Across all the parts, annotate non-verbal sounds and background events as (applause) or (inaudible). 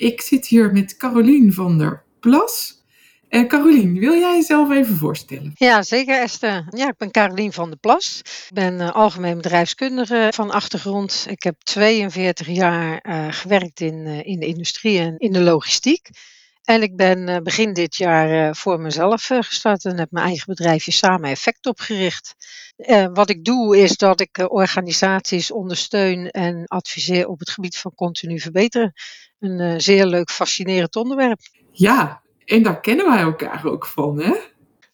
Ik zit hier met Carolien van der Plas. Uh, Carolien, wil jij jezelf even voorstellen? Ja, zeker Esther. Ja, ik ben Carolien van der Plas. Ik ben uh, algemeen bedrijfskundige van achtergrond. Ik heb 42 jaar uh, gewerkt in, in de industrie en in de logistiek. En ik ben begin dit jaar voor mezelf gestart en heb mijn eigen bedrijfje Samen Effect opgericht. wat ik doe is dat ik organisaties ondersteun en adviseer op het gebied van continu verbeteren. Een zeer leuk, fascinerend onderwerp. Ja, en daar kennen wij elkaar ook van, hè?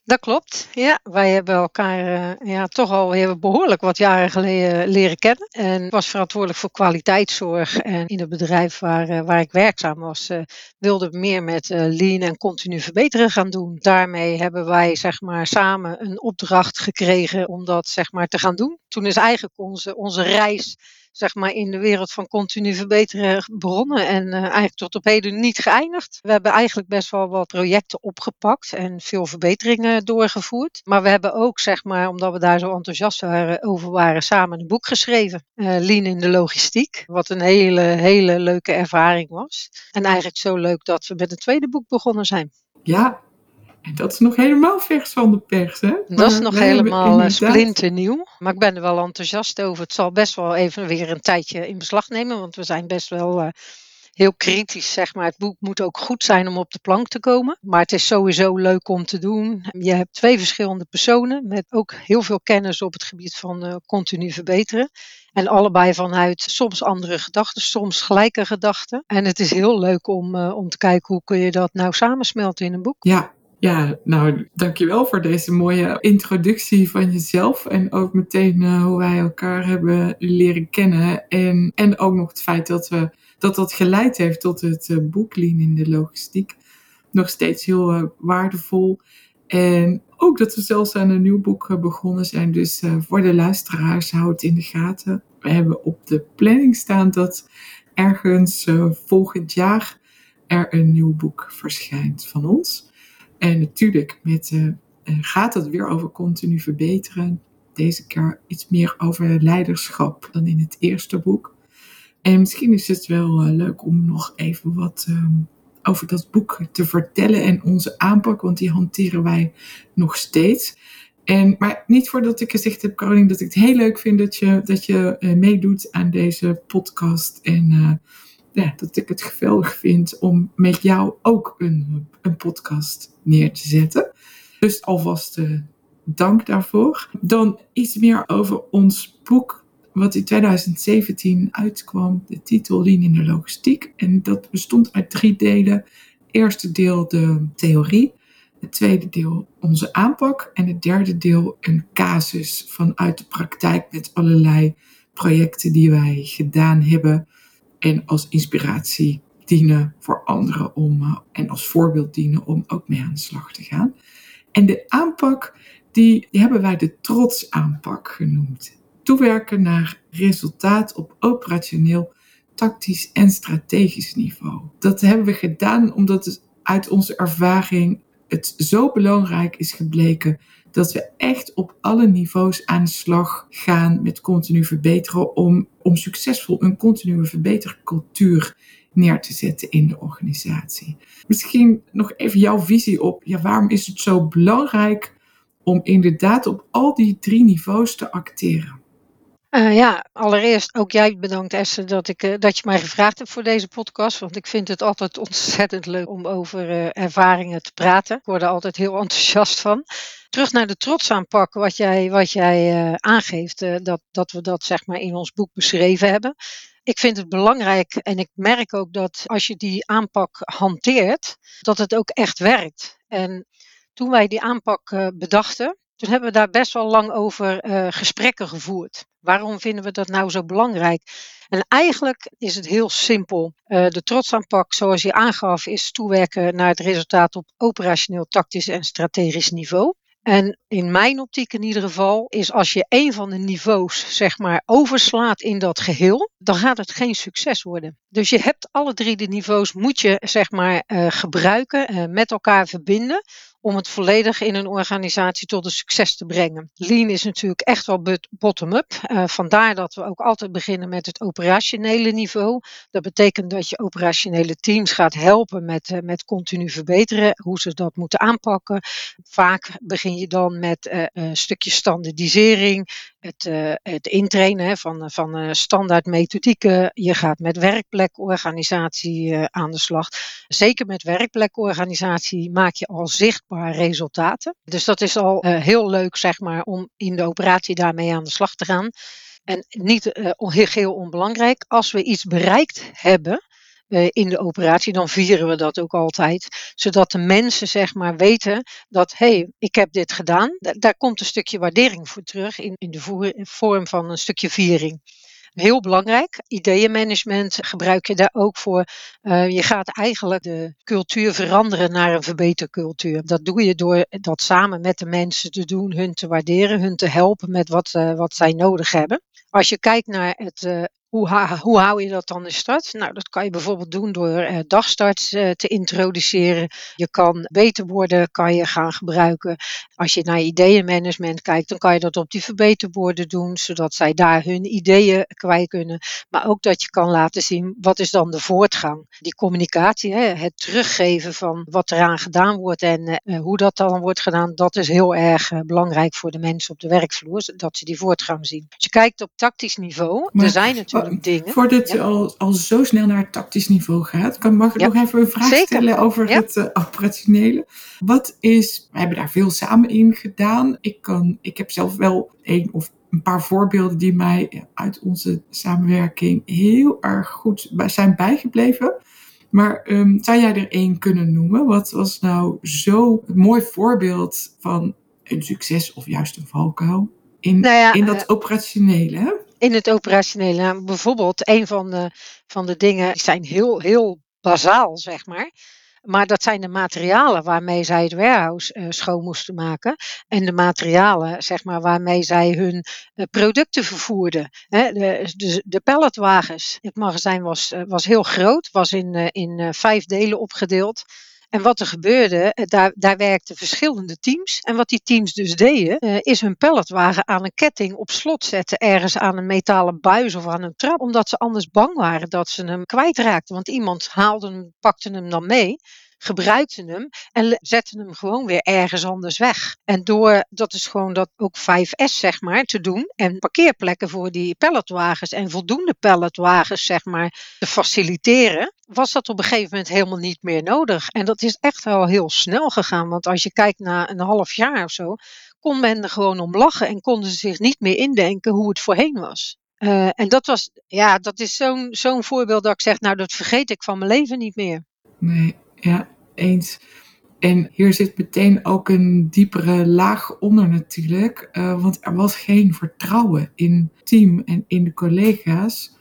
Dat klopt. Ja, wij hebben elkaar uh, ja, toch al behoorlijk wat jaren geleden leren kennen. En ik was verantwoordelijk voor kwaliteitszorg. En in het bedrijf waar, uh, waar ik werkzaam was, wilden we meer met lean en continu verbeteren gaan doen. Daarmee hebben wij zeg maar, samen een opdracht gekregen om dat zeg maar, te gaan doen. Toen is eigenlijk onze, onze reis zeg maar, in de wereld van continu verbeteren begonnen en uh, eigenlijk tot op heden niet geëindigd. We hebben eigenlijk best wel wat projecten opgepakt en veel verbeteringen doorgevoerd. Maar we hebben ook, zeg maar, omdat we daar zo enthousiast waren, over waren, samen een boek geschreven. Uh, Lean in de logistiek. Wat een hele, hele leuke ervaring was. En eigenlijk zo leuk dat we met een tweede boek begonnen zijn. Ja, dat is nog helemaal vers van de pers, hè? Dat is nog helemaal inderdaad... splinternieuw. Maar ik ben er wel enthousiast over. Het zal best wel even weer een tijdje in beslag nemen, want we zijn best wel uh, heel kritisch, zeg maar. Het boek moet ook goed zijn om op de plank te komen. Maar het is sowieso leuk om te doen. Je hebt twee verschillende personen met ook heel veel kennis op het gebied van uh, continu verbeteren. En allebei vanuit soms andere gedachten, soms gelijke gedachten. En het is heel leuk om, uh, om te kijken hoe kun je dat nou samensmelten in een boek. Ja, ja, nou, dankjewel voor deze mooie introductie van jezelf. En ook meteen uh, hoe wij elkaar hebben leren kennen. En, en ook nog het feit dat, we, dat dat geleid heeft tot het uh, boek in de logistiek. Nog steeds heel uh, waardevol. En ook dat we zelfs aan een nieuw boek begonnen zijn. Dus voor de luisteraars, houd het in de gaten. We hebben op de planning staan dat ergens volgend jaar er een nieuw boek verschijnt van ons. En natuurlijk met, uh, gaat het weer over continu verbeteren. Deze keer iets meer over leiderschap dan in het eerste boek. En misschien is het wel uh, leuk om nog even wat um, over dat boek te vertellen en onze aanpak, want die hanteren wij nog steeds. En, maar niet voordat ik gezegd heb, Caroline, dat ik het heel leuk vind dat je, dat je meedoet aan deze podcast. En ja, dat ik het geweldig vind om met jou ook een, een podcast neer te zetten. Dus alvast uh, dank daarvoor. Dan iets meer over ons boek, wat in 2017 uitkwam. De titel Lean in de logistiek. En dat bestond uit drie delen. eerste deel de theorie. Het tweede deel onze aanpak. En het derde deel een casus vanuit de praktijk met allerlei projecten die wij gedaan hebben en als inspiratie dienen voor anderen om, uh, en als voorbeeld dienen om ook mee aan de slag te gaan. En de aanpak, die, die hebben wij de trotsaanpak genoemd. Toewerken naar resultaat op operationeel, tactisch en strategisch niveau. Dat hebben we gedaan omdat het uit onze ervaring het zo belangrijk is gebleken dat we echt op alle niveaus aan de slag gaan met continu verbeteren om, om succesvol een continue verbetercultuur neer te zetten in de organisatie. Misschien nog even jouw visie op, ja, waarom is het zo belangrijk om inderdaad op al die drie niveaus te acteren? Uh, ja, allereerst ook jij bedankt Esther dat, ik, uh, dat je mij gevraagd hebt voor deze podcast. Want ik vind het altijd ontzettend leuk om over uh, ervaringen te praten. Ik word er altijd heel (laughs) enthousiast van. Terug naar de trotsaanpak wat jij, wat jij aangeeft. dat, dat we dat zeg maar in ons boek beschreven hebben. Ik vind het belangrijk en ik merk ook dat als je die aanpak hanteert, dat het ook echt werkt. En toen wij die aanpak bedachten, Toen hebben we daar best wel lang over uh, gesprekken gevoerd. Waarom vinden we dat nou zo belangrijk? En eigenlijk is het heel simpel. Uh, de trotsaanpak, zoals je aangaf, is toewerken naar het resultaat op operationeel, tactisch en strategisch niveau. En in mijn optiek in ieder geval is als je een van de niveaus zeg maar overslaat in dat geheel, dan gaat het geen succes worden. Dus je hebt alle drie de niveaus moet je zeg maar uh, gebruiken, uh, met elkaar verbinden om het volledig in een organisatie tot een succes te brengen. Lean is natuurlijk echt wel bottom-up. Uh, vandaar dat we ook altijd beginnen met het operationele niveau. Dat betekent dat je operationele teams gaat helpen met, met continu verbeteren, hoe ze dat moeten aanpakken. Vaak begin je dan met uh, een stukje standaardisering, het, het intrainen van, van standaard methodieken. Je gaat met werkplekorganisatie aan de slag. Zeker met werkplekorganisatie maak je al zichtbaar resultaten. Dus dat is al heel leuk, zeg maar, om in de operatie daarmee aan de slag te gaan. En niet uh, heel onbelangrijk, als we iets bereikt hebben, in de operatie, dan vieren we dat ook altijd. Zodat de mensen zeg maar weten dat, hé, hey, ik heb dit gedaan. daar komt een stukje waardering voor terug in, in de vorm van een stukje viering. Heel belangrijk. Ideeënmanagement gebruik je daar ook voor. Uh, je gaat eigenlijk de cultuur veranderen naar een verbetercultuur. Dat doe je door dat samen met de mensen te doen, hun te waarderen, hun te helpen met wat, uh, wat zij nodig hebben. Als je kijkt naar het hoe, hoe hou je dat dan in stand? Nou, dat kan je bijvoorbeeld doen door eh, dagstarts eh, te introduceren. Je kan beterborden kan je gaan gebruiken. Als je naar ideeënmanagement kijkt, dan kan je dat op die verbeterborden doen, zodat zij daar hun ideeën kwijt kunnen. Maar ook dat je kan laten zien wat is dan de voortgang. Die communicatie, hè, het teruggeven van wat eraan gedaan wordt en uh, hoe dat dan wordt gedaan, dat is heel erg belangrijk voor de mensen op de werkvloer, dat ze die voortgang zien. Als je kijkt op tactisch niveau, maar, er zijn natuurlijk dingen. Voordat je al, al zo snel naar het tactisch niveau gaat, kan, mag ik nog even een vraag stellen over het uh, operationele. Wat is, we hebben daar veel samen in gedaan. Ik, kan, ik heb zelf wel één of een paar voorbeelden die mij uit onze samenwerking heel erg goed zijn bijgebleven. Maar um, zou jij er één kunnen noemen? Wat was nou zo een mooi voorbeeld van een succes of juist een valkuil in, nou ja, in dat uh, operationele? In het operationele. Bijvoorbeeld, een van de, van de dingen die zijn heel, heel bazaal, zeg maar. Maar dat zijn de materialen waarmee zij het warehouse uh, schoon moesten maken. En de materialen, zeg maar, waarmee zij hun uh, producten vervoerden. De, de, de palletwagens. Het magazijn was, uh, was heel groot, was in, in vijf delen opgedeeld. En wat er gebeurde, eh, daar, daar werkten verschillende teams. En wat die teams dus deden, uh, is hun palletwagen aan een ketting op slot zetten. Ergens aan een metalen buis of aan een trap. Omdat ze anders bang waren dat ze hem kwijtraakten. Want iemand haalde hem, pakte hem dan mee gebruikten hem en zetten hem gewoon weer ergens anders weg. En door, dat is gewoon dat ook 5S zeg maar, te doen en parkeerplekken voor die palletwagens en voldoende palletwagens zeg maar te faciliteren, was dat op een gegeven moment helemaal niet meer nodig. En dat is echt wel heel snel gegaan, want als je kijkt naar een half jaar of zo, kon men er gewoon om lachen en konden ze zich niet meer indenken hoe het voorheen was. Uh, en dat was, ja, dat is zo'n zo'n voorbeeld dat ik zeg, nou, dat vergeet ik van mijn leven niet meer. Nee, ja, eens. En hier zit meteen ook een diepere laag onder natuurlijk. Uh, want er was geen vertrouwen in het team en in de collega's.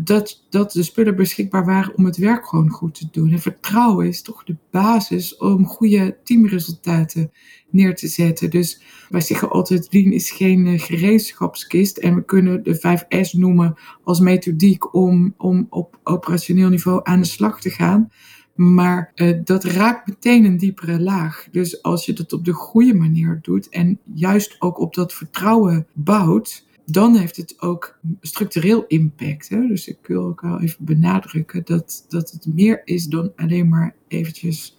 Dat, dat de spullen beschikbaar waren om het werk gewoon goed te doen. En vertrouwen is toch de basis om goede teamresultaten neer te zetten. Dus wij zeggen altijd, Lean is geen uh, gereedschapskist. En we kunnen de 5S noemen als methodiek om, om op operationeel niveau aan de slag te gaan. Maar uh, dat raakt meteen een diepere laag. Dus als je dat op de goede manier doet en juist ook op dat vertrouwen bouwt, dan heeft het ook structureel impact. Hè? Dus ik wil ook wel even benadrukken dat, dat het meer is dan alleen maar eventjes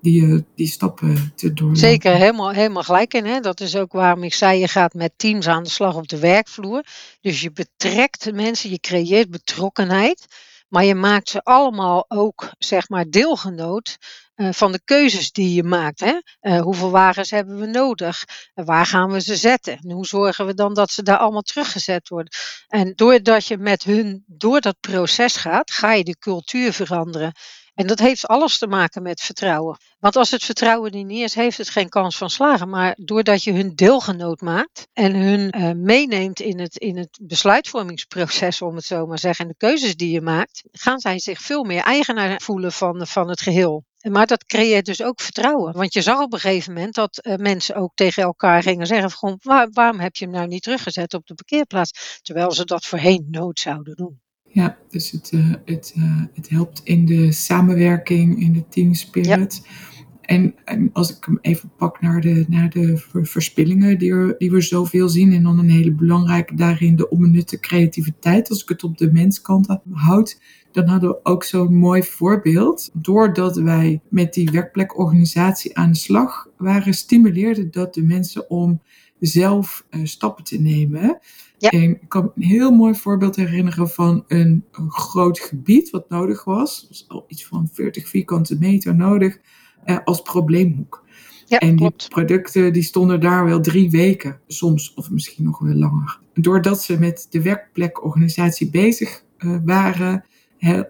die, uh, die stappen te doen. Zeker, helemaal, helemaal gelijk in. Hè? Dat is ook waarom ik zei, je gaat met teams aan de slag op de werkvloer. Dus je betrekt mensen, je creëert betrokkenheid. Maar je maakt ze allemaal ook, zeg maar, deelgenoot uh, van de keuzes die je maakt. Hè? Uh, hoeveel wagens hebben we nodig? Waar gaan we ze zetten? En hoe zorgen we dan dat ze daar allemaal teruggezet worden? En doordat je met hun door dat proces gaat, ga je de cultuur veranderen. En dat heeft alles te maken met vertrouwen. Want als het vertrouwen er niet is, heeft het geen kans van slagen. Maar doordat je hun deelgenoot maakt en hun uh, meeneemt in het, in het besluitvormingsproces, om het zo maar te zeggen, en de keuzes die je maakt, gaan zij zich veel meer eigenaar voelen van, van het geheel. Maar dat creëert dus ook vertrouwen. Want je zag op een gegeven moment dat uh, mensen ook tegen elkaar gingen zeggen: gewoon, waar, waarom heb je hem nou niet teruggezet op de parkeerplaats? Terwijl ze dat voorheen nooit zouden doen. Ja, dus het, uh, het, uh, het helpt in de samenwerking, in de team spirit. Ja. En, en, als ik hem even pak naar de, naar de verspillingen die, er, die we zoveel zien. En dan een hele belangrijke daarin de onbenutte creativiteit. Als ik het op de menskant houd, dan hadden we ook zo'n mooi voorbeeld. Doordat wij met die werkplekorganisatie aan de slag waren, stimuleerde dat de mensen om zelf uh, stappen te nemen. Ja. En ik kan een heel mooi voorbeeld herinneren van een, een groot gebied wat nodig was. Was al iets van 40 vierkante meter nodig uh, als probleemhoek. Ja, en klopt. die producten die stonden daar wel drie weken, soms of misschien nog wel langer. Doordat ze met de werkplekorganisatie bezig uh, waren,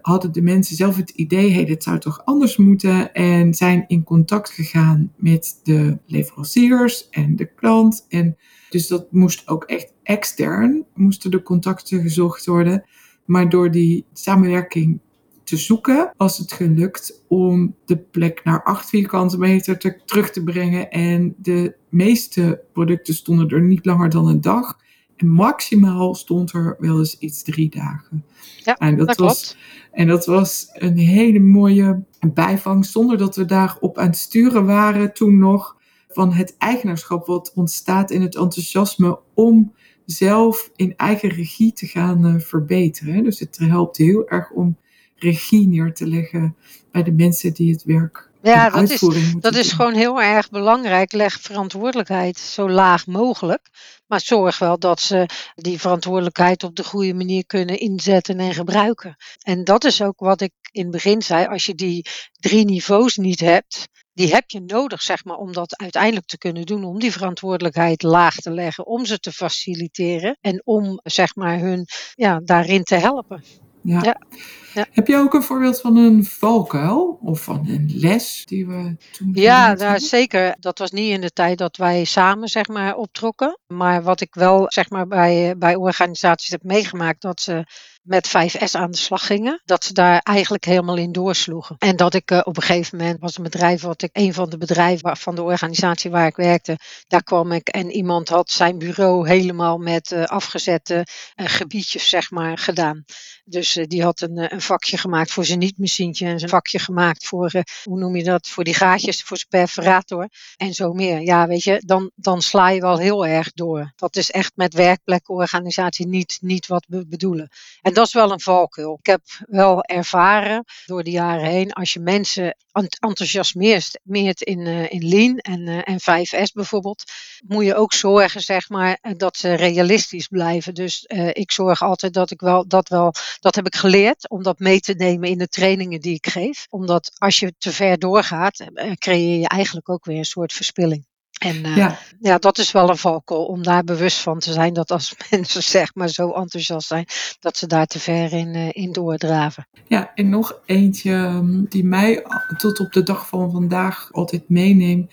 hadden de mensen zelf het idee, hey, dit zou toch anders moeten. En zijn in contact gegaan met de leveranciers en de klant. En dus dat moest ook echt extern, moesten de contacten gezocht worden. Maar door die samenwerking te zoeken, was het gelukt om de plek naar 8 vierkante meter te, terug te brengen. En de meeste producten stonden er niet langer dan een dag. En maximaal stond er wel eens iets drie dagen. Ja, en dat, dat was, klopt. En dat was een hele mooie bijvangst, zonder dat we daarop aan het sturen waren toen nog. Van het eigenaarschap wat ontstaat in het enthousiasme om zelf in eigen regie te gaan uh, verbeteren. Dus het helpt heel erg om regie neer te leggen bij de mensen die het werk ja, dat is, dat is gewoon heel erg belangrijk. Leg verantwoordelijkheid zo laag mogelijk. Maar zorg wel dat ze die verantwoordelijkheid op de goede manier kunnen inzetten en gebruiken. En dat is ook wat ik in het begin zei. Als je die drie niveaus niet hebt, die heb je nodig, zeg maar, om dat uiteindelijk te kunnen doen. Om die verantwoordelijkheid laag te leggen, om ze te faciliteren en om, zeg maar, hun ja, daarin te helpen. Ja. Ja. Ja. Heb je ook een voorbeeld van een valkuil of van een les die we toen Ja, geleerd nou, zeker. Dat was niet in de tijd dat wij samen zeg maar, optrokken. Maar wat ik wel zeg maar, bij, bij organisaties heb meegemaakt, dat ze met 5S aan de slag gingen. Dat ze daar eigenlijk helemaal in doorsloegen. En dat ik uh, op een gegeven moment was een bedrijf, wat ik, een van de bedrijven van de organisatie waar ik werkte, daar kwam ik en iemand had zijn bureau helemaal met uh, afgezette uh, gebiedjes zeg maar gedaan. Dus die had een, een vakje gemaakt voor zijn niet-machientje en een vakje gemaakt voor, hoe noem je dat, voor die gaatjes, voor zijn perforator en zo meer. Ja, weet je, dan, dan sla je wel heel erg door. Dat is echt met werkplekorganisatie niet, niet wat we bedoelen. En dat is wel een valkuil. Ik heb wel ervaren door de jaren heen, als je mensen enthousiasmeert meert in, uh, in Lean en, uh, en 5S bijvoorbeeld, moet je ook zorgen zeg maar, dat ze realistisch blijven. Dus ik zorg altijd dat ik wel dat wel, dat heb ik geleerd, om dat mee te nemen in de trainingen die ik geef. Omdat als je te ver doorgaat, creëer je eigenlijk ook weer een soort verspilling. En uh, ja. ja. dat is wel een valkuil om daar bewust van te zijn dat als (laughs) mensen zeg maar zo enthousiast zijn, dat ze daar te ver in, uh, in doordraven. Ja, en nog eentje die mij tot op de dag van vandaag altijd meeneemt,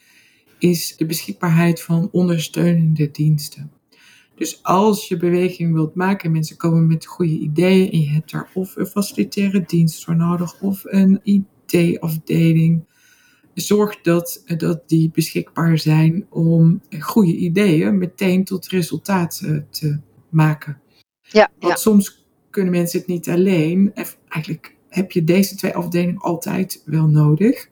is de beschikbaarheid van ondersteunende diensten. Dus als je beweging wilt maken, mensen komen met goede ideeën en je hebt daar of een facilitaire dienst voor nodig of een IT-afdeling zorg dat, dat die beschikbaar zijn om goede ideeën meteen tot resultaat te maken. Ja, Want ja. soms kunnen mensen het niet alleen. Eigenlijk heb je deze twee afdelingen altijd wel nodig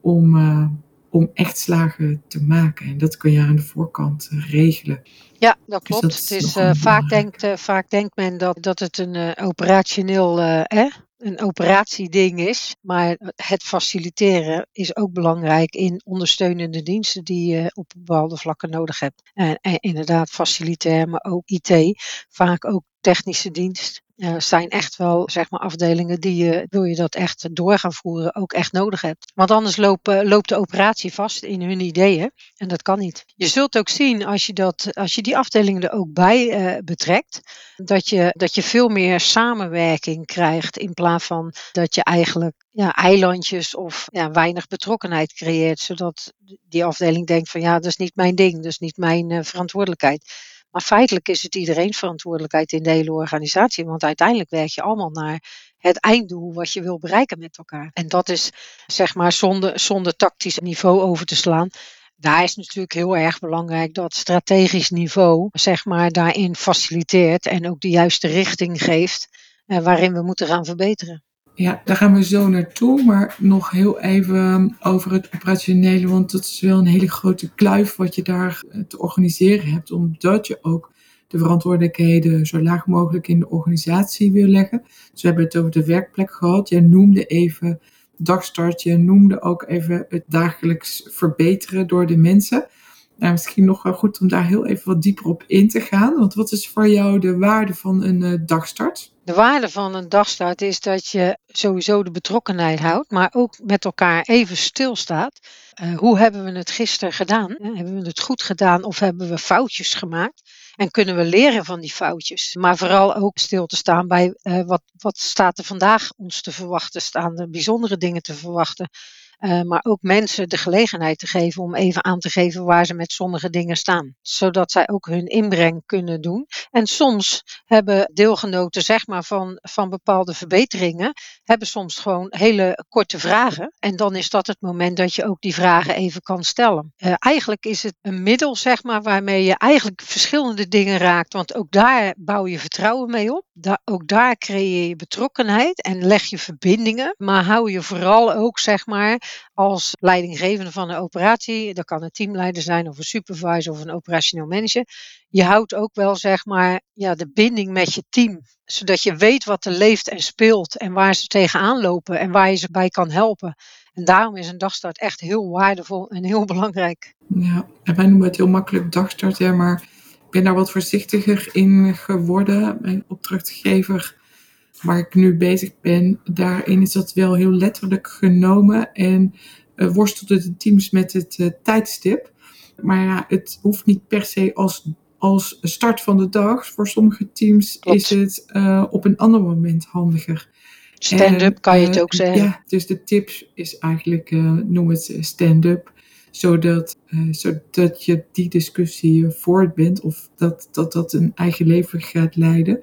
om, uh, om echt slagen te maken. En dat kun je aan de voorkant uh, regelen. Ja, dat klopt. Dus dat het is is, uh, een vaak, denkt, vaak denkt men dat, dat het een operationeel eh, een operatieding is. Maar het faciliteren is ook belangrijk in ondersteunende diensten die je op bepaalde vlakken nodig hebt. En, inderdaad facilitair, maar ook IT. Vaak ook technische dienst. Uh, zijn echt wel zeg maar, afdelingen die je, wil je dat echt door gaan voeren, ook echt nodig hebt. Want anders loopt, loopt de operatie vast in hun ideeën en dat kan niet. Je zult ook zien als je, dat, als je die afdelingen er ook bij uh, betrekt, dat je, dat je veel meer samenwerking krijgt in plaats van dat je eigenlijk ja, eilandjes of ja, weinig betrokkenheid creëert, zodat die afdeling denkt van ja, dat is niet mijn ding, dat is niet mijn uh, verantwoordelijkheid. Maar feitelijk is het iedereen verantwoordelijkheid in de hele organisatie. Want uiteindelijk werk je allemaal naar het einddoel wat je wil bereiken met elkaar. En dat is zeg maar zonder, zonder tactisch niveau over te slaan. Daar is natuurlijk heel erg belangrijk dat strategisch niveau zeg maar daarin faciliteert en ook de juiste richting geeft eh, waarin we moeten gaan verbeteren. Ja, daar gaan we zo naartoe. Maar nog heel even over het operationele. Want dat is wel een hele grote kluif wat je daar eh, te organiseren hebt. Omdat je ook de verantwoordelijkheden zo laag mogelijk in de organisatie wil leggen. Dus we hebben het over de werkplek gehad. Jij noemde even dagstart. Je noemde ook even het dagelijks verbeteren door de mensen. Nou, misschien nog wel goed om daar heel even wat dieper op in te gaan. Want wat is voor jou de waarde van een uh, dagstart? De waarde van een dagstart is dat je sowieso de betrokkenheid houdt, maar ook met elkaar even stilstaat. Uh, hoe hebben we het gisteren gedaan? Hebben we het goed gedaan of hebben we foutjes gemaakt? En kunnen we leren van die foutjes? Maar vooral ook stil te staan bij wat, wat staat er vandaag ons te verwachten? Staan er bijzondere dingen te verwachten? Uh, maar ook mensen de gelegenheid te geven om even aan te geven waar ze met sommige dingen staan. Zodat zij ook hun inbreng kunnen doen. En soms hebben deelgenoten zeg maar, van, van bepaalde verbeteringen, hebben soms gewoon hele korte vragen. En dan is dat het moment dat je ook die vragen even kan stellen. Uh, eigenlijk is het een middel zeg maar, waarmee je eigenlijk verschillende dingen raakt. Want ook daar bouw je vertrouwen mee op. Ook daar creëer je betrokkenheid en leg je verbindingen. Maar hou je vooral ook zeg maar, als leidinggevende van een operatie, dat kan een teamleider zijn of een supervisor of een operationeel manager, je houdt ook wel zeg maar ja, de binding met je team, zodat je weet wat er leeft en speelt en waar ze tegenaan lopen en waar je ze bij kan helpen. En daarom is een dagstart echt heel waardevol en heel belangrijk. Ja, en wij noemen het heel makkelijk dagstart, ja, maar ik ben daar wat voorzichtiger in geworden. Mijn opdrachtgever waar ik nu bezig ben, daarin is dat wel heel letterlijk genomen en uh, worstelde de teams met het uh, tijdstip. Maar ja, het hoeft niet per se als, als start van de dag. Voor sommige teams is het uh, op een ander moment handiger. Stand-up kan je het ook zeggen. Ja, dus de tip is eigenlijk, noem het stand-up zodat, uh, zodat je die discussie voort bent of dat, dat dat een eigen leven gaat leiden.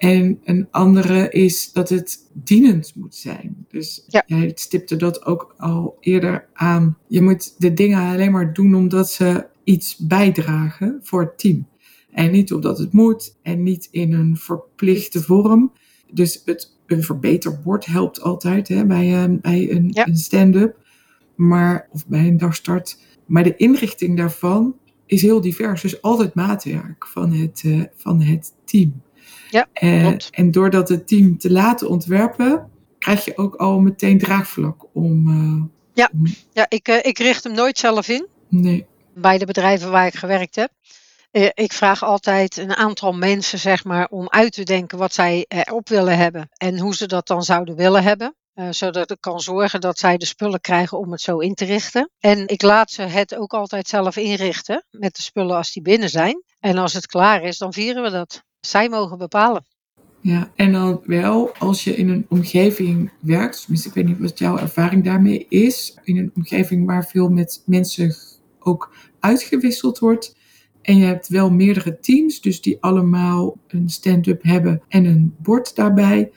En een andere is dat het dienend moet zijn. Dus ja. jij stipte dat ook al eerder aan. Je moet de dingen alleen maar doen omdat ze iets bijdragen voor het team. En niet omdat het moet en niet in een verplichte vorm. Dus het, een verbeterbord helpt altijd hè, bij, uh, bij een, een stand-up maar, of bij een dagstart. Maar de inrichting daarvan is heel divers. Dus altijd maatwerk van het, uh, van het team. Ja, uh, en door dat het team te laten ontwerpen, krijg je ook al meteen draagvlak om. Uh, ja, om... ja ik, ik richt hem nooit zelf in. Nee. Bij de bedrijven waar ik gewerkt heb. Ik vraag altijd een aantal mensen, zeg maar, om uit te denken wat zij erop willen hebben en hoe ze dat dan zouden willen hebben. Zodat ik kan zorgen dat zij de spullen krijgen om het zo in te richten. En ik laat ze het ook altijd zelf inrichten met de spullen als die binnen zijn. En als het klaar is, dan vieren we dat. Zij mogen bepalen. Ja, en dan wel als je in een omgeving werkt, tenminste ik weet niet wat jouw ervaring daarmee is, in een omgeving waar veel met mensen ook uitgewisseld wordt. En je hebt wel meerdere teams, dus die allemaal een stand-up hebben en een bord daarbij.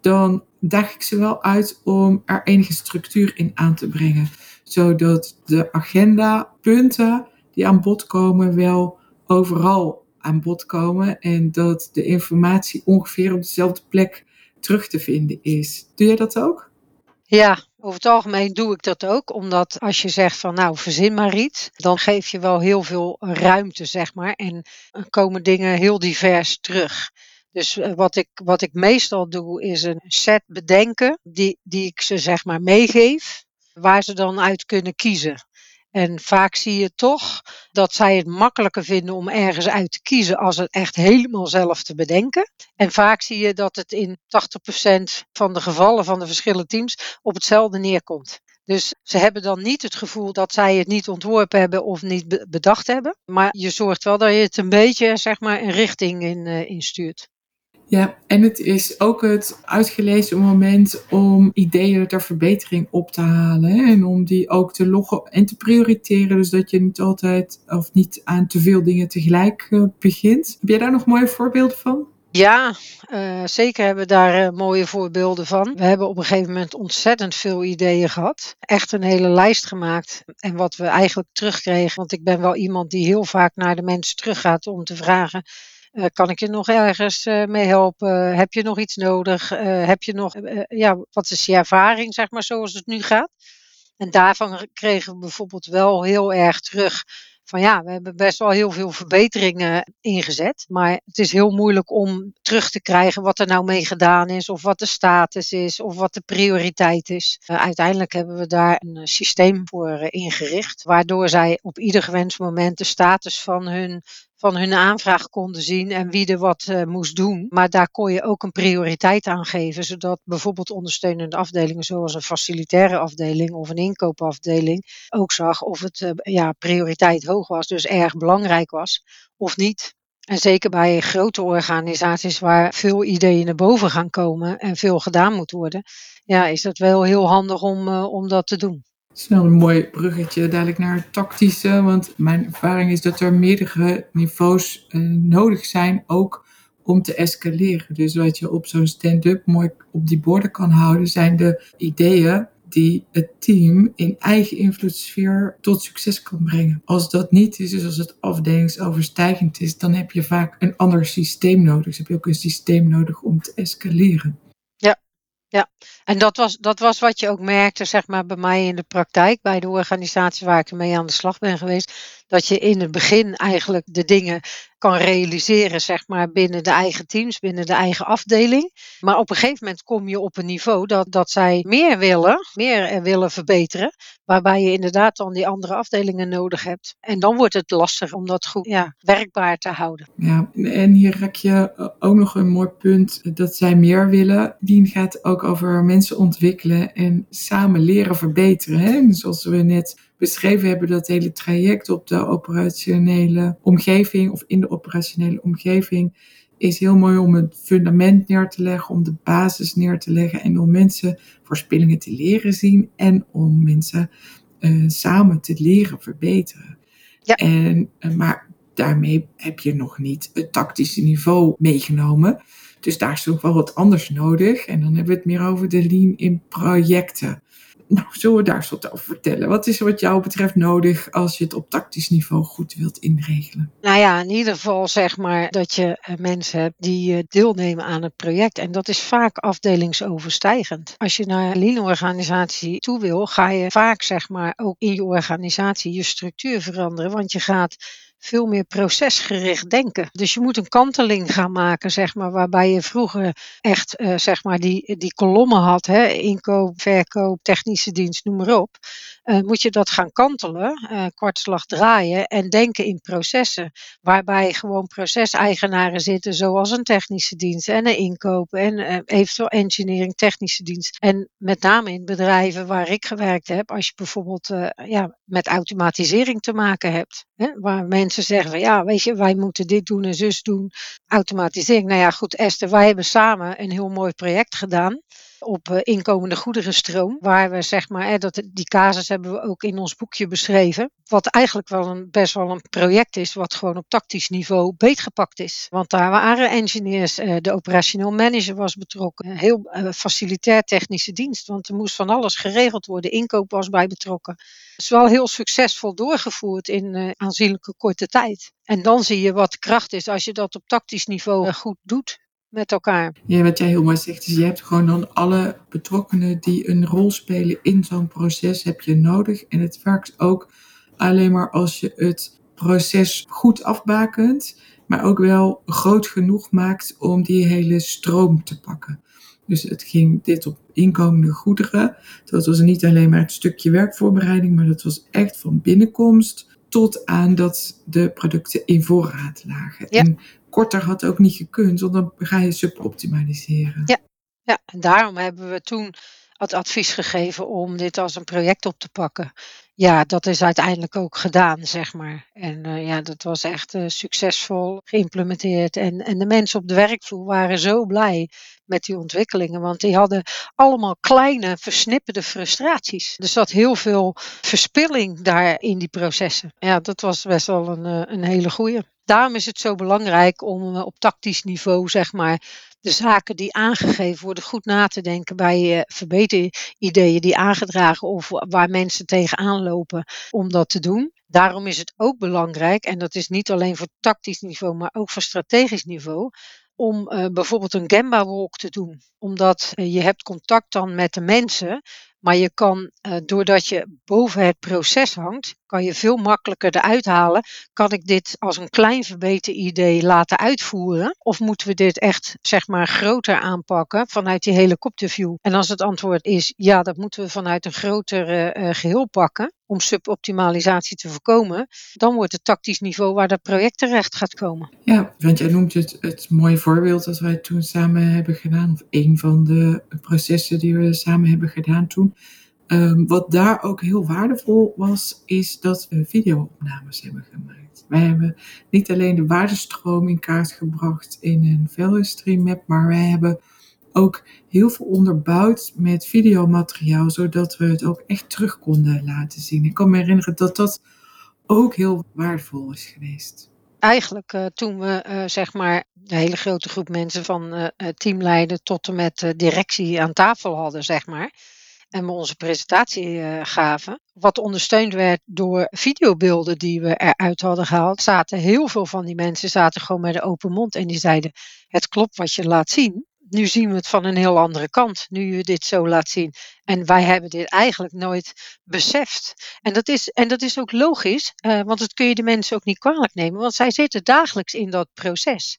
Dan daag ik ze wel uit om er enige structuur in aan te brengen. Zodat de agenda punten die aan bod komen wel overal aan bod komen. En dat de informatie ongeveer op dezelfde plek terug te vinden is. Doe jij dat ook? Ja, over het algemeen doe ik dat ook, omdat als je zegt van nou verzin maar iets, dan geef je wel heel veel ruimte, zeg maar. En komen dingen heel divers terug. Dus eh, wat ik, wat ik meestal doe, is een set bedenken die, die ik ze zeg maar meegeef, waar ze dan uit kunnen kiezen. En vaak zie je toch dat zij het makkelijker vinden om ergens uit te kiezen als het echt helemaal zelf te bedenken. En vaak zie je dat het in 80% van de gevallen van de verschillende teams op hetzelfde neerkomt. Dus ze hebben dan niet het gevoel dat zij het niet ontworpen hebben of niet bedacht hebben. Maar je zorgt wel dat je het een beetje zeg maar, een richting in, uh, instuurt. Ja, en het is ook het uitgelezen moment om ideeën ter verbetering op te halen. En om die ook te loggen en te prioriteren. Dus dat je niet altijd of niet aan te veel dingen tegelijk uh, begint. Heb jij daar nog mooie voorbeelden van? Ja, uh, zeker hebben we daar uh, mooie voorbeelden van. We hebben op een gegeven moment ontzettend veel ideeën gehad. Echt een hele lijst gemaakt. En wat we eigenlijk terugkregen, want ik ben wel iemand die heel vaak naar de mensen teruggaat om te vragen. Uh, kan ik je nog ergens mee helpen? Heb je nog iets nodig? heb je nog, ja, wat is je ervaring, zeg maar, zoals het nu gaat? En daarvan kregen we bijvoorbeeld wel heel erg terug van ja, we hebben best wel heel veel verbeteringen ingezet. Maar het is heel moeilijk om terug te krijgen wat er nou mee gedaan is, of wat de status is, of wat de prioriteit is. Uiteindelijk hebben we daar een systeem voor ingericht, waardoor zij op ieder gewenst moment de status van hun van hun aanvraag konden zien en wie er wat uh, moest doen. Maar daar kon je ook een prioriteit aan geven, zodat bijvoorbeeld ondersteunende afdelingen zoals een facilitaire afdeling of een inkoopafdeling ook zag of het uh, ja, prioriteit hoog was, dus erg belangrijk was of niet. En zeker bij grote organisaties waar veel ideeën naar boven gaan komen en veel gedaan moet worden, ja, is dat wel heel handig om, uh, om dat te doen. Snel een mooi bruggetje dadelijk naar het tactische. Want mijn ervaring is dat er meerdere niveaus uh, nodig zijn, ook om te escaleren. Dus wat je op zo'n stand-up mooi op die borden kan houden, zijn de ideeën die het team in eigen invloedssfeer tot succes kan brengen. Als dat niet is, dus als het afdelingsoverstijgend is, dan heb je vaak een ander systeem nodig. Dus heb je ook een systeem nodig om te escaleren. Ja, en dat was, dat was wat je ook merkte, zeg maar, bij mij in de praktijk, bij de organisatie waar ik mee aan de slag ben geweest. Dat je in het begin eigenlijk de dingen kan realiseren, zeg maar, binnen de eigen teams, binnen de eigen afdeling. Maar op een gegeven moment kom je op een niveau dat, dat zij meer willen, meer willen verbeteren. Waarbij je inderdaad dan die andere afdelingen nodig hebt. En dan wordt het lastig om dat goed werkbaar te houden. Ja, en hier raak je ook nog een mooi punt dat zij meer willen. Die gaat ook over mensen ontwikkelen en samen leren verbeteren. Hè? Zoals we net beschreven hebben, dat hele traject op de operationele omgeving of in de operationele omgeving is heel mooi om het fundament neer te leggen, om de basis neer te leggen en om mensen voorspellingen te leren zien en om mensen uh, samen te leren verbeteren. Ja. En, uh, maar daarmee heb je nog niet het tactische niveau meegenomen. Dus daar is nog wel wat anders nodig. En dan hebben we het meer over de lean in projecten. Nou, zullen we daar eens wat over vertellen? Wat is er wat jou betreft nodig als je het op tactisch niveau goed wilt inregelen? Nou ja, in ieder geval zeg maar dat je eh, mensen hebt die eh, deelnemen aan het project. En dat is vaak afdelingsoverstijgend. Als je naar een lean-organisatie toe wil, ga je vaak zeg maar ook in je organisatie je structuur veranderen. Want je gaat veel meer procesgericht denken. Dus je moet een kanteling gaan maken, zeg maar, waarbij je vroeger echt, uh, zeg maar, die, die kolommen had, hè, inkoop, verkoop, technische dienst, noem maar op. Uh, moet je dat gaan kantelen, uh, kwartslag draaien en denken in processen. Waarbij gewoon proceseigenaren zitten, zoals een technische dienst en een inkoop en eventueel engineering, technische dienst. En met name in bedrijven waar ik gewerkt heb, als je bijvoorbeeld ja, met automatisering te maken hebt, hè, waar mensen mensen zeggen van ja, weet je, wij moeten dit doen en zus doen. Automatisering. Nou ja, goed, Esther, wij hebben samen een heel mooi project gedaan op uh, inkomende goederenstroom. Waar we zeg maar, dat, die casus hebben we ook in ons boekje beschreven. Wat eigenlijk wel een, best wel een project is, wat gewoon op tactisch niveau beetgepakt is. Want daar waren engineers, uh, de operationeel manager was betrokken, heel uh, facilitair technische dienst. Want er moest van alles geregeld worden, inkoop was bij betrokken. Het is wel heel succesvol doorgevoerd in aanzienlijke korte tijd. En dan zie je wat de kracht is als je dat op tactisch niveau goed doet met elkaar. Ja, wat jij heel mooi zegt, is je hebt gewoon dan alle betrokkenen die een rol spelen in zo'n proces heb je nodig. En het werkt ook alleen maar als je het proces goed afbakent, maar ook wel groot genoeg maakt om die hele stroom te pakken. Dus het ging dit op inkomende goederen. Dat was niet alleen maar het stukje werkvoorbereiding, maar dat was echt van binnenkomst tot aan dat de producten in voorraad lagen. Ja. En korter had ook niet gekund, want dan ga je suboptimaliseren. Ja. Ja, en daarom hebben we toen het advies gegeven om dit als een project op te pakken. Ja, dat is uiteindelijk ook gedaan, zeg maar. En uh, ja, dat was echt uh, succesvol geïmplementeerd. En, en de mensen op de werkvloer waren zo blij met die ontwikkelingen, want die hadden allemaal kleine, versnipperde frustraties. Er zat heel veel verspilling daar in die processen. Ja, dat was best wel een, uh, een hele goeie. Daarom is het zo belangrijk om op tactisch niveau, zeg maar, de zaken die aangegeven worden goed na te denken bij uh, verbeterideeën die aangedragen of waar mensen tegenaan lopen om dat te doen. Daarom is het ook belangrijk, en dat is niet alleen voor tactisch niveau, maar ook voor strategisch niveau, om uh, bijvoorbeeld een Gemba walk te doen. Omdat je hebt contact dan met de mensen, maar je kan, uh, doordat je boven het proces hangt, kan je veel makkelijker eruit halen. Kan ik dit als een klein verbeteridee laten uitvoeren? Of moeten we dit echt, zeg maar, groter aanpakken vanuit die helikopterview? En als het antwoord is ja, dat moeten we vanuit een groter uh, geheel pakken om suboptimalisatie te voorkomen, dan wordt het tactisch niveau waar dat project terecht gaat komen. Ja, want jij noemt het, het mooie voorbeeld dat wij toen samen hebben gedaan, of een van de processen die we samen hebben gedaan toen. Um, wat daar ook heel waardevol was, is dat we videoopnames hebben gemaakt. Wij hebben niet alleen de waardestroom in kaart gebracht in een value stream map, maar wij hebben ook heel veel onderbouwd met videomateriaal, zodat we het ook echt terug konden laten zien. Ik kan me herinneren dat dat ook heel waardevol is geweest. Eigenlijk uh, toen we uh, zeg maar een hele grote groep mensen van uh, teamleider tot en met directie aan tafel hadden, zeg maar en we onze presentatie uh, gaven. Wat ondersteund werd door videobeelden die we eruit hadden gehaald, zaten heel veel van die mensen zaten gewoon met een open mond en die zeiden: Het klopt wat je laat zien. Nu zien we het van een heel andere kant, nu je dit zo laat zien. En wij hebben dit eigenlijk nooit beseft. En dat is, en dat is ook logisch, uh, want dat kun je de mensen ook niet kwalijk nemen, want zij zitten dagelijks in dat proces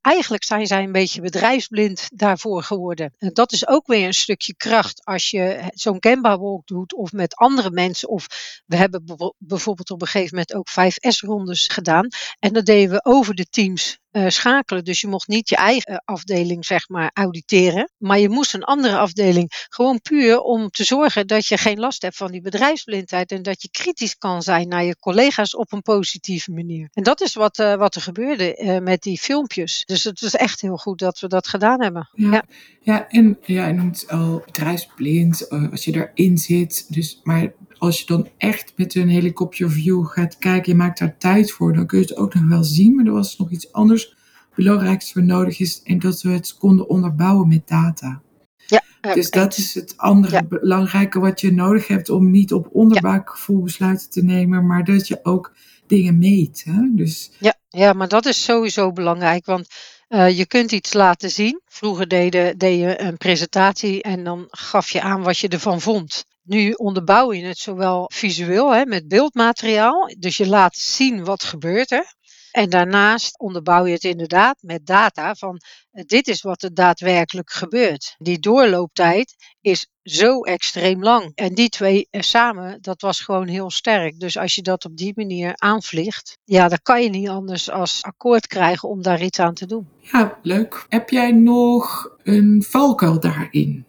eigenlijk zijn zij een beetje bedrijfsblind daarvoor geworden. En dat is ook weer een stukje kracht als je zo'n Gemba walk doet of met andere mensen. Of we hebben bijvoorbeeld op een gegeven moment ook 5S-rondes gedaan. En dat deden we over de teams uh, schakelen. Dus je mocht niet je eigen afdeling, zeg maar, auditeren. Maar je moest een andere afdeling. Gewoon puur om te zorgen dat je geen last hebt van die bedrijfsblindheid. En dat je kritisch kan zijn naar je collega's op een positieve manier. En dat is wat, uh, wat er gebeurde uh, met die filmpjes. Dus het is echt heel goed dat we dat gedaan hebben. Ja, ja. ja en ja, je noemt al bedrijfsblind als je erin zit. Dus, maar als je dan echt met een helikopterview gaat kijken, je maakt daar tijd voor, dan kun je het ook nog wel zien. Maar er was nog iets anders belangrijks voor nodig is en dat we het konden onderbouwen met data. Ja, dus dat is het andere ja. belangrijke wat je nodig hebt om niet op onderbuikgevoel besluiten te nemen, maar dat je ook dingen meet. Hè? Dus... Ja, ja, maar dat is sowieso belangrijk, want uh, je kunt iets laten zien. Vroeger deed, deed je een presentatie en dan gaf je aan wat je ervan vond. Nu onderbouw je het zowel visueel hè, met beeldmateriaal, dus je laat zien wat gebeurt er. En daarnaast onderbouw je het inderdaad met data van dit is wat er daadwerkelijk gebeurt. Die doorlooptijd is zo extreem lang. En die twee samen, dat was gewoon heel sterk. Dus als je dat op die manier aanvliegt, ja, dan kan je niet anders als akkoord krijgen om daar iets aan te doen. Ja, leuk. Heb jij nog een valkuil daarin?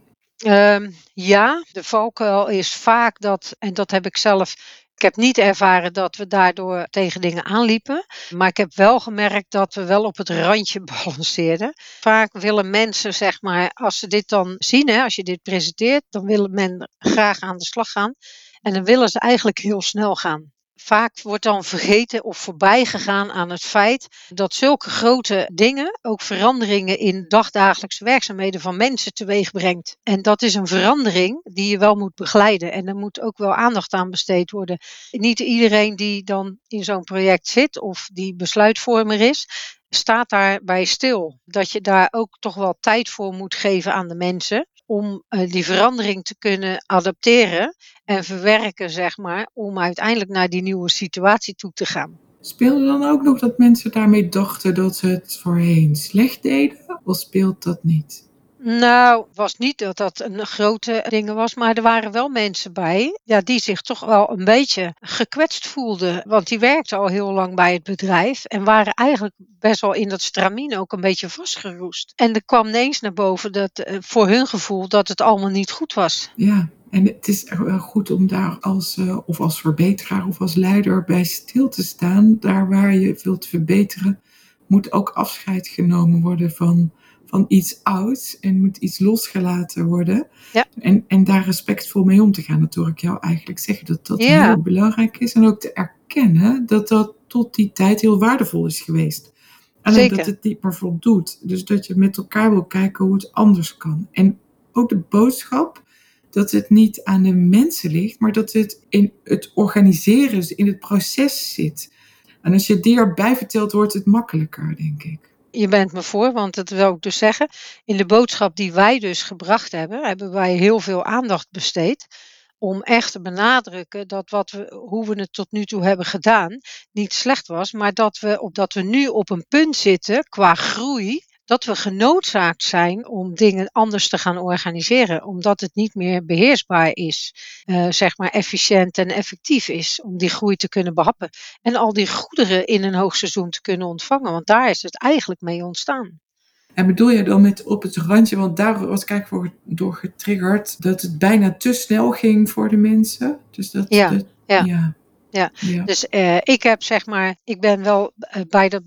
Um, ja, de valkuil is vaak dat, en dat heb ik zelf ik heb niet ervaren dat we daardoor tegen dingen aanliepen. Maar ik heb wel gemerkt dat we wel op het randje (laughs) balanceerden. Vaak willen mensen, zeg maar, als ze dit dan zien, hè, als je dit presenteert, dan willen men graag aan de slag gaan. En dan willen ze eigenlijk heel snel gaan vaak wordt dan vergeten of voorbij gegaan aan het feit dat zulke grote dingen ook veranderingen in dagdagelijkse werkzaamheden van mensen teweeg brengt. En dat is een verandering die je wel moet begeleiden en er moet ook wel aandacht aan besteed worden. Niet iedereen die dan in zo'n project zit of die besluitvormer is, staat daarbij stil. Dat je daar ook toch wel tijd voor moet geven aan de mensen om uh, die verandering te kunnen adapteren en verwerken, zeg maar, om uiteindelijk naar die nieuwe situatie toe te gaan. Speelde dan ook nog dat mensen daarmee dachten dat ze het voorheen slecht deden, of speelt dat niet? Nou, het was niet dat dat een grote ding was, maar er waren wel mensen bij ja, die zich toch wel een beetje gekwetst voelden. Want die werkten al heel lang bij het bedrijf en waren eigenlijk best wel in dat stramien ook een beetje vastgeroest. En er kwam ineens naar boven dat eh, voor hun gevoel dat het allemaal niet goed was. Ja, en het is goed om daar als, uh, of als verbeteraar of als leider bij stil te staan. Daar waar je wilt verbeteren, moet ook afscheid genomen worden van van iets ouds en moet iets losgelaten worden. Ja. En, en daar respectvol mee om te gaan. Dat hoor ik jou eigenlijk zeggen dat dat heel belangrijk is. En ook te erkennen dat dat tot die tijd heel waardevol is geweest. Alleen Zeker. dat het niet meer voldoet. Dus dat je met elkaar wil kijken hoe het anders kan. En ook de boodschap dat het niet aan de mensen ligt, maar dat het in het organiseren, dus in het proces zit. En als je die erbij vertelt, wordt het makkelijker, denk ik je bent me voor, want dat wil ik dus zeggen. In de boodschap die wij dus gebracht hebben, hebben wij heel veel aandacht besteed. Om echt te benadrukken dat wat we, hoe we het tot nu toe hebben gedaan niet slecht was, maar dat we, op, dat we nu op een punt zitten qua groei dat we genoodzaakt zijn om dingen anders te gaan organiseren, omdat het niet meer beheersbaar is, uh, zeg maar efficiënt en effectief is om die groei te kunnen behappen en al die goederen in een hoogseizoen te kunnen ontvangen, want daar is het eigenlijk mee ontstaan. En bedoel je dan met op het randje, want daar was ik voor, door getriggerd, dat het bijna te snel ging voor de mensen? Dus dat, ja, dat, ja. ja. Ja, dus uh, ik heb zeg maar, ik ben wel uh, bij, dat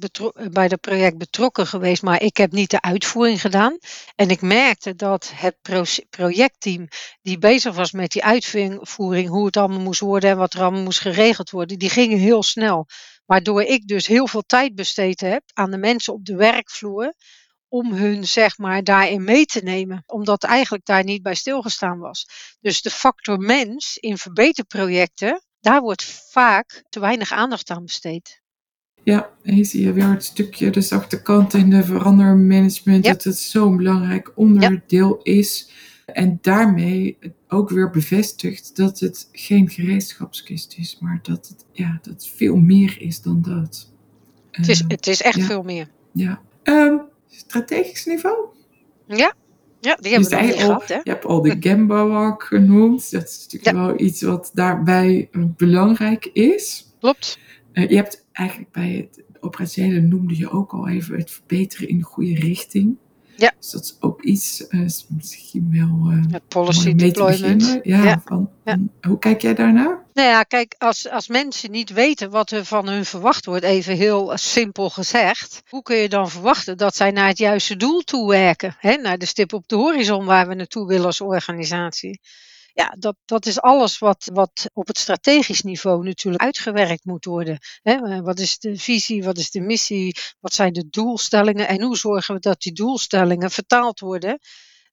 bij dat project betrokken geweest, maar ik heb niet de uitvoering gedaan. En ik merkte dat het pro projectteam die bezig was met die uitvoering, hoe het allemaal moest worden en wat er allemaal moest geregeld worden, die gingen heel snel. Waardoor ik dus heel veel tijd besteed heb aan de mensen op de werkvloer om hun zeg maar daarin mee te nemen, omdat eigenlijk daar niet bij stilgestaan was. Dus de factor mens in verbeterprojecten, daar wordt vaak te weinig aandacht aan besteed. Ja, hier zie je weer het stukje, de zachte kant in de verandermanagement, dat het zo'n belangrijk onderdeel is. En daarmee ook weer bevestigt dat het geen gereedschapskist is, maar dat het, ja, dat het veel meer is dan dat. Het is, het is echt veel meer. Ja. Um, strategisch niveau? Ja, ja, die hebben we nog gehad, hè? Je hebt al de Gamba Walk genoemd. Dat is natuurlijk wel iets wat daarbij eh, belangrijk is. Klopt. Uh, je hebt eigenlijk bij het operationele noemde je ook al even het verbeteren in de goede richting. Ja. Dus dat is ook iets, uh, misschien wel. Uh, ja, policy deployment. Ja, ja. Van, hoe kijk jij daarnaar? Nou ja, kijk, als, als mensen niet weten wat er van hun verwacht wordt, even heel simpel gezegd, hoe kun je dan verwachten dat zij naar het juiste doel toe werken? Hè? Naar de stip op de horizon waar we naartoe willen als organisatie. Ja, dat, dat is alles wat, wat op het strategisch niveau natuurlijk uitgewerkt moet worden. Hè? Wat is de visie, wat is de missie, wat zijn de doelstellingen en hoe zorgen we dat die doelstellingen vertaald worden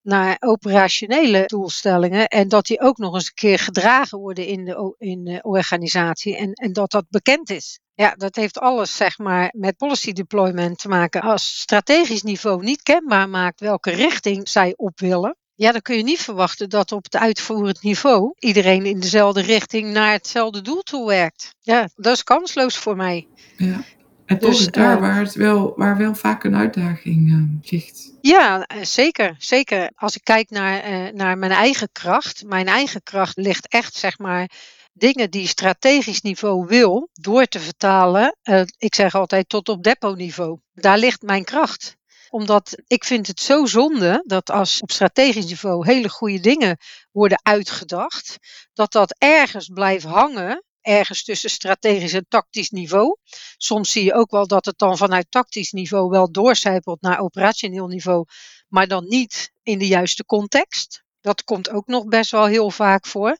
naar operationele doelstellingen en dat die ook nog eens een keer gedragen worden in de, in organisatie en, en dat dat bekend is. Ja, dat heeft alles zeg maar met policy deployment te maken. Als strategisch niveau niet kenbaar maakt welke richting zij op willen, ja, dan kun je niet verwachten dat op het uitvoerend niveau iedereen in dezelfde richting naar hetzelfde doel toe werkt. Ja, dat is kansloos voor mij. Ja. En toch dus, is daar uh, waar, het wel, waar wel vaak een uitdaging uh, ligt. Ja, zeker. Zeker. Als ik kijk naar, uh, naar mijn eigen kracht. Mijn eigen kracht ligt echt, zeg maar, dingen die strategisch niveau wil, door te vertalen. ik zeg altijd tot op depot-niveau. Daar ligt mijn kracht omdat ik vind het zo zonde dat als op strategisch niveau hele goede dingen worden uitgedacht, dat dat ergens blijft hangen ergens tussen strategisch en tactisch niveau. Soms zie je ook wel dat het dan vanuit tactisch niveau wel doorcijpelt naar operationeel niveau, maar dan niet in de juiste context. Dat komt ook nog best wel heel vaak voor.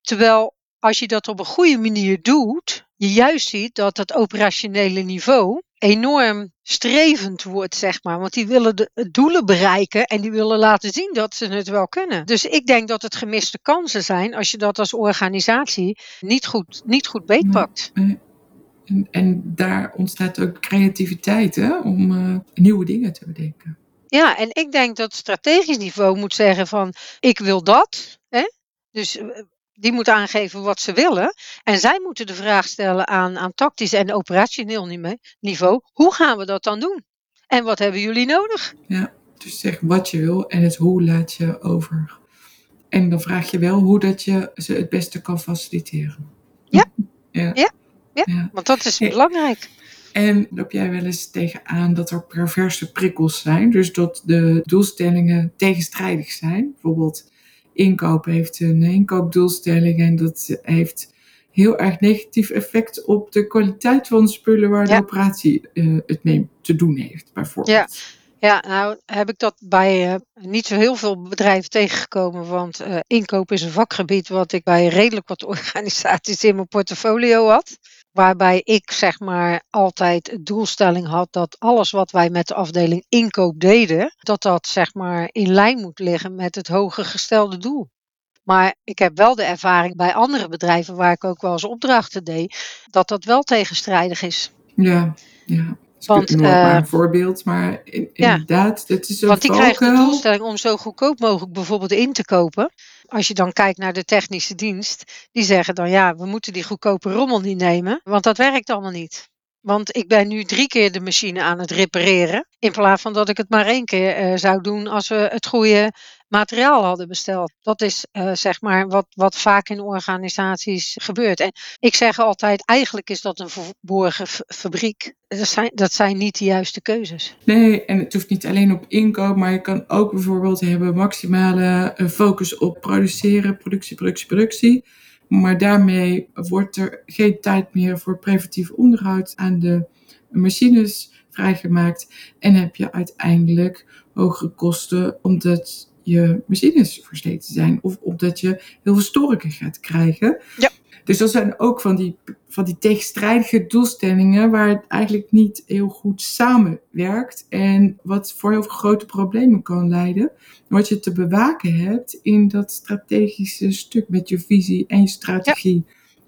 Terwijl als je dat op een goede manier doet, je juist ziet dat het operationele niveau enorm strevend wordt, zeg maar. Want die willen de doelen bereiken en die willen laten zien dat ze het wel kunnen. Dus ik denk dat het gemiste kansen zijn als je dat als organisatie niet goed, niet goed beetpakt. En, en daar ontstaat ook creativiteit hè, om uh, nieuwe dingen te bedenken. Ja, en ik denk dat strategisch niveau moet zeggen van ik wil dat. Hè? Dus eh, die moet aangeven wat ze willen. En zij moeten de vraag stellen aan, aan tactisch en operationeel niveau. Hoe gaan we dat dan doen? En wat hebben jullie nodig? Ja. Dus zeg wat je wil en het hoe laat je over. En dan vraag je wel hoe dat je ze het beste kan faciliteren. Ja. ja. ja. ja. want dat is belangrijk. En loop jij wel eens tegenaan dat er perverse prikkels zijn? Dus dat de doelstellingen tegenstrijdig zijn. Bijvoorbeeld inkoop heeft een inkoopdoelstelling en dat heeft heel erg negatief effect op de kwaliteit van de spullen waar de operatie uh, het mee te doen heeft, bijvoorbeeld. Ja. Ja, nou heb ik dat bij uh, niet zo heel veel bedrijven tegengekomen, want uh, inkoop is een vakgebied wat ik bij redelijk wat (laughs) organisaties in mijn portfolio had. Waarbij ik zeg maar altijd de doelstelling had dat alles wat wij met de afdeling inkoop deden, dat dat zeg maar in lijn moet liggen met het hoger gestelde doel. Maar ik heb wel de ervaring bij andere bedrijven waar ik ook wel eens opdrachten deed, dat dat wel tegenstrijdig is. Ja, ja. Want, uh, maar een voorbeeld, maar inderdaad, ja, het is Want die krijgen de doelstelling om zo goedkoop mogelijk bijvoorbeeld in te kopen. Als je dan kijkt naar de technische dienst, die zeggen dan ja, we moeten die goedkope rommel niet nemen, want dat werkt allemaal niet. Want ik ben nu drie keer de machine aan het repareren. In plaats van dat ik het maar één keer uh, zou doen als we het goede materiaal hadden besteld. Dat is uh, zeg maar wat, wat vaak in organisaties gebeurt. En ik zeg altijd, eigenlijk is dat een verborgen fabriek. Dat zijn, dat zijn niet de juiste keuzes. Nee, en het hoeft niet alleen op inkoop, maar je kan ook bijvoorbeeld hebben maximale uh, focus op produceren, productie, productie, productie. Maar daarmee wordt er geen tijd meer voor preventief onderhoud aan de machines vrijgemaakt. En heb je uiteindelijk hogere kosten omdat je machines versleten zijn. Of omdat je heel veel storingen gaat krijgen. Ja. Dus dat zijn ook van die, van die tegenstrijdige doelstellingen waar het eigenlijk niet heel goed samenwerkt. En wat voor heel veel grote problemen kan leiden. Wat je te bewaken hebt in dat strategische stuk met je visie en je strategie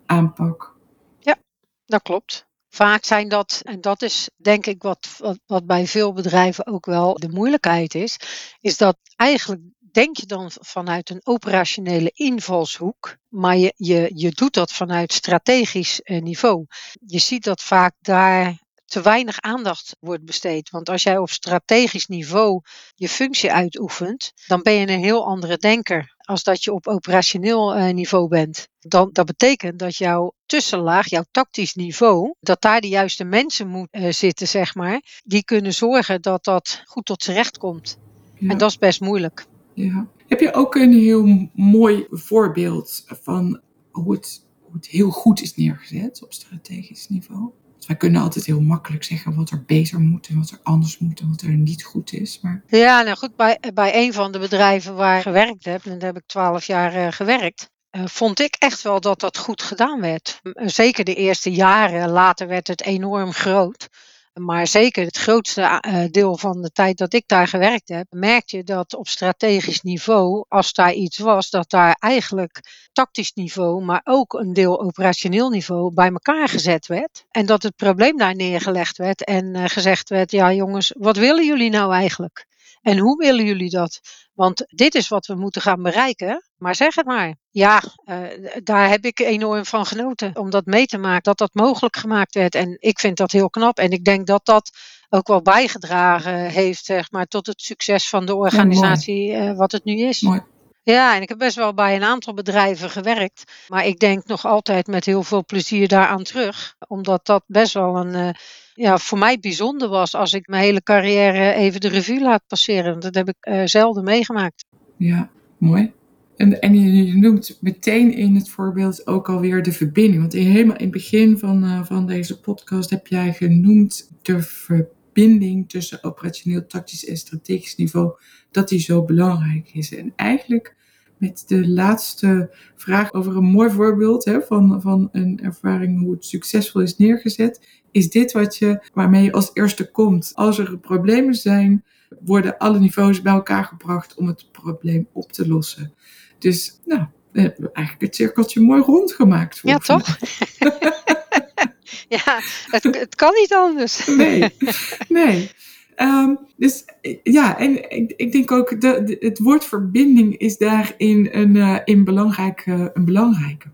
aanpak. Ja, dat klopt. Vaak zijn dat, en dat is denk ik wat, wat bij veel bedrijven ook wel de moeilijkheid is, is dat eigenlijk denk je dan vanuit een operationele invalshoek, maar je, je, je doet dat vanuit strategisch eh, niveau. Je ziet dat vaak daar te weinig aandacht wordt besteed. Want als jij op strategisch niveau je functie uitoefent, dan ben je een heel andere denker als dat je op operationeel eh, niveau bent. Dan, dat betekent dat jouw tussenlaag, jouw tactisch niveau, dat daar de juiste mensen moeten uh, zitten, zeg maar, die kunnen zorgen dat dat goed tot z'n recht komt. En dat is best moeilijk. Ja. Heb je ook een heel mooi voorbeeld van hoe het, hoe het heel goed is neergezet op strategisch niveau? Wij kunnen altijd heel makkelijk zeggen wat er beter moet en wat er anders moet en wat er niet goed is. Maar... Ja, nou goed, bij, bij een van de bedrijven waar ik gewerkt heb, en daar heb ik twaalf jaar uh, gewerkt, uh, vond ik echt wel dat dat goed gedaan werd. Zeker de eerste jaren, later werd het enorm groot. Maar zeker het grootste eh, deel van de tijd dat ik daar gewerkt heb, merk je dat op strategisch niveau, als daar iets was, dat daar eigenlijk tactisch niveau, maar ook een deel operationeel niveau bij elkaar gezet werd. En dat het probleem daar neergelegd werd en uh, gezegd werd, ja jongens, wat willen jullie nou eigenlijk? En hoe willen jullie dat? Want dit is wat we moeten gaan bereiken. Maar zeg het maar. Ja, uh, daar heb ik enorm van genoten. Om dat mee te maken, dat dat mogelijk gemaakt werd. En ik vind dat heel knap. En ik denk dat dat ook wel bijgedragen heeft zeg maar, tot het succes van de organisatie ja, uh, wat het nu is. Mooi. Ja, en ik heb best wel bij een aantal bedrijven gewerkt. Maar ik denk nog altijd met heel veel plezier daaraan terug. Omdat dat best wel een, uh, ja, voor mij bijzonder was als ik mijn hele carrière even de revue laat passeren. Dat heb ik uh, zelden meegemaakt. Ja, mooi. En, en je noemt meteen in het voorbeeld ook alweer de verbinding. Want helemaal in het begin van, uh, van deze podcast heb jij genoemd de verbinding tussen operationeel, tactisch en strategisch niveau. Dat die zo belangrijk is. En eigenlijk met de laatste vraag over een mooi voorbeeld hè, van, van een ervaring hoe het succesvol is neergezet. Is dit wat je, waarmee je als eerste komt? Als er problemen zijn, worden alle niveaus bij elkaar gebracht om het probleem op te lossen. Dus nou, we hebben eigenlijk het cirkeltje mooi rondgemaakt. Ja, toch? (laughs) ja, het, het kan niet anders. nee, (laughs) nee. Um, dus ja, en ik, ik denk ook dat de, het woord verbinding is daarin een, uh, in belangrijk, uh, een belangrijke.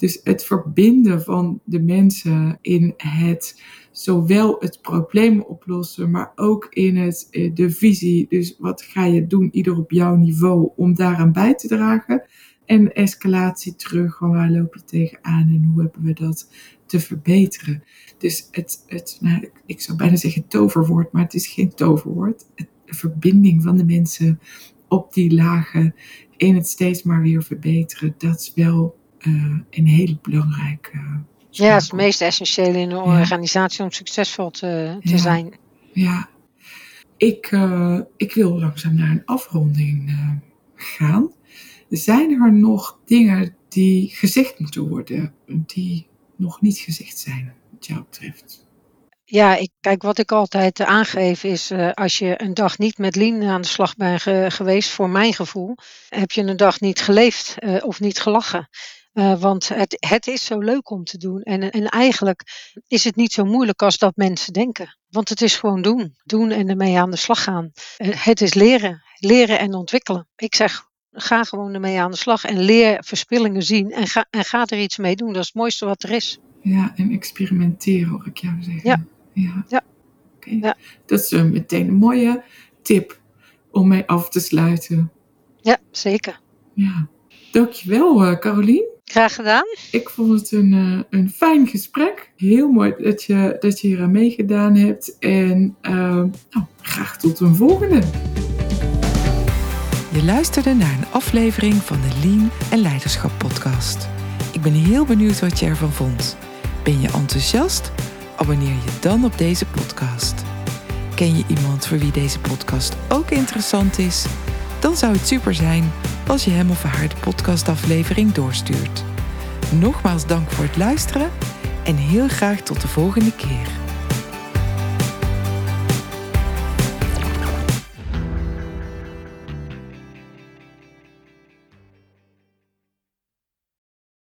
Dus het verbinden van de mensen in het zowel het probleem oplossen, maar ook in het, eh, de visie. Dus wat ga je doen, ieder op jouw niveau, om daaraan bij te dragen. En escalatie terug, waar loop je tegenaan en hoe hebben we dat te verbeteren. Dus het, het nou, ik zou bijna zeggen toverwoord, maar het is geen toverwoord. de verbinding van de mensen op die lagen in het steeds maar weer verbeteren, dat is wel een hele belangrijke. ja, het is het meest essentiële in een organisatie om succesvol te, te zijn. Ja, ik, uh, ik wil langzaam naar een afronding uh, gaan. Zijn er nog dingen die gezegd moeten worden, die nog niet gezegd zijn, wat jou betreft? Ja, ik, kijk, wat ik altijd aangeef is, uh, als je een dag niet met Lien aan de slag bent geweest, voor mijn gevoel, heb je een dag niet geleefd uh, of niet gelachen. Uh, want het, het is zo leuk om te doen. En, en eigenlijk is het niet zo moeilijk als dat mensen denken. Want het is gewoon doen. Doen en ermee aan de slag gaan. het is leren. Leren en ontwikkelen. Ik zeg, ga gewoon ermee aan de slag en leer verspillingen zien en ga, en ga er iets mee doen. Dat is het mooiste wat er is. Ja, en experimenteren hoor ik jou zeggen. Ja. Ja. ja. Okay. ja. Dat is uh, meteen een mooie tip om mee af te sluiten. Ja, zeker. Ja. Dankjewel, Carolien. Graag gedaan. Ik vond het een, uh, een fijn gesprek. Heel mooi dat je, dat je hier aan meegedaan hebt. En nou, graag tot een volgende. Je luisterde naar een aflevering van de Lean en Leiderschap podcast. Ik ben heel benieuwd wat je ervan vond. Ben je enthousiast? Abonneer je dan op deze podcast. Ken je iemand voor wie deze podcast ook interessant is? Dan zou het super zijn als je hem of haar de podcastaflevering doorstuurt. Nogmaals dank voor het luisteren en heel graag tot de volgende keer.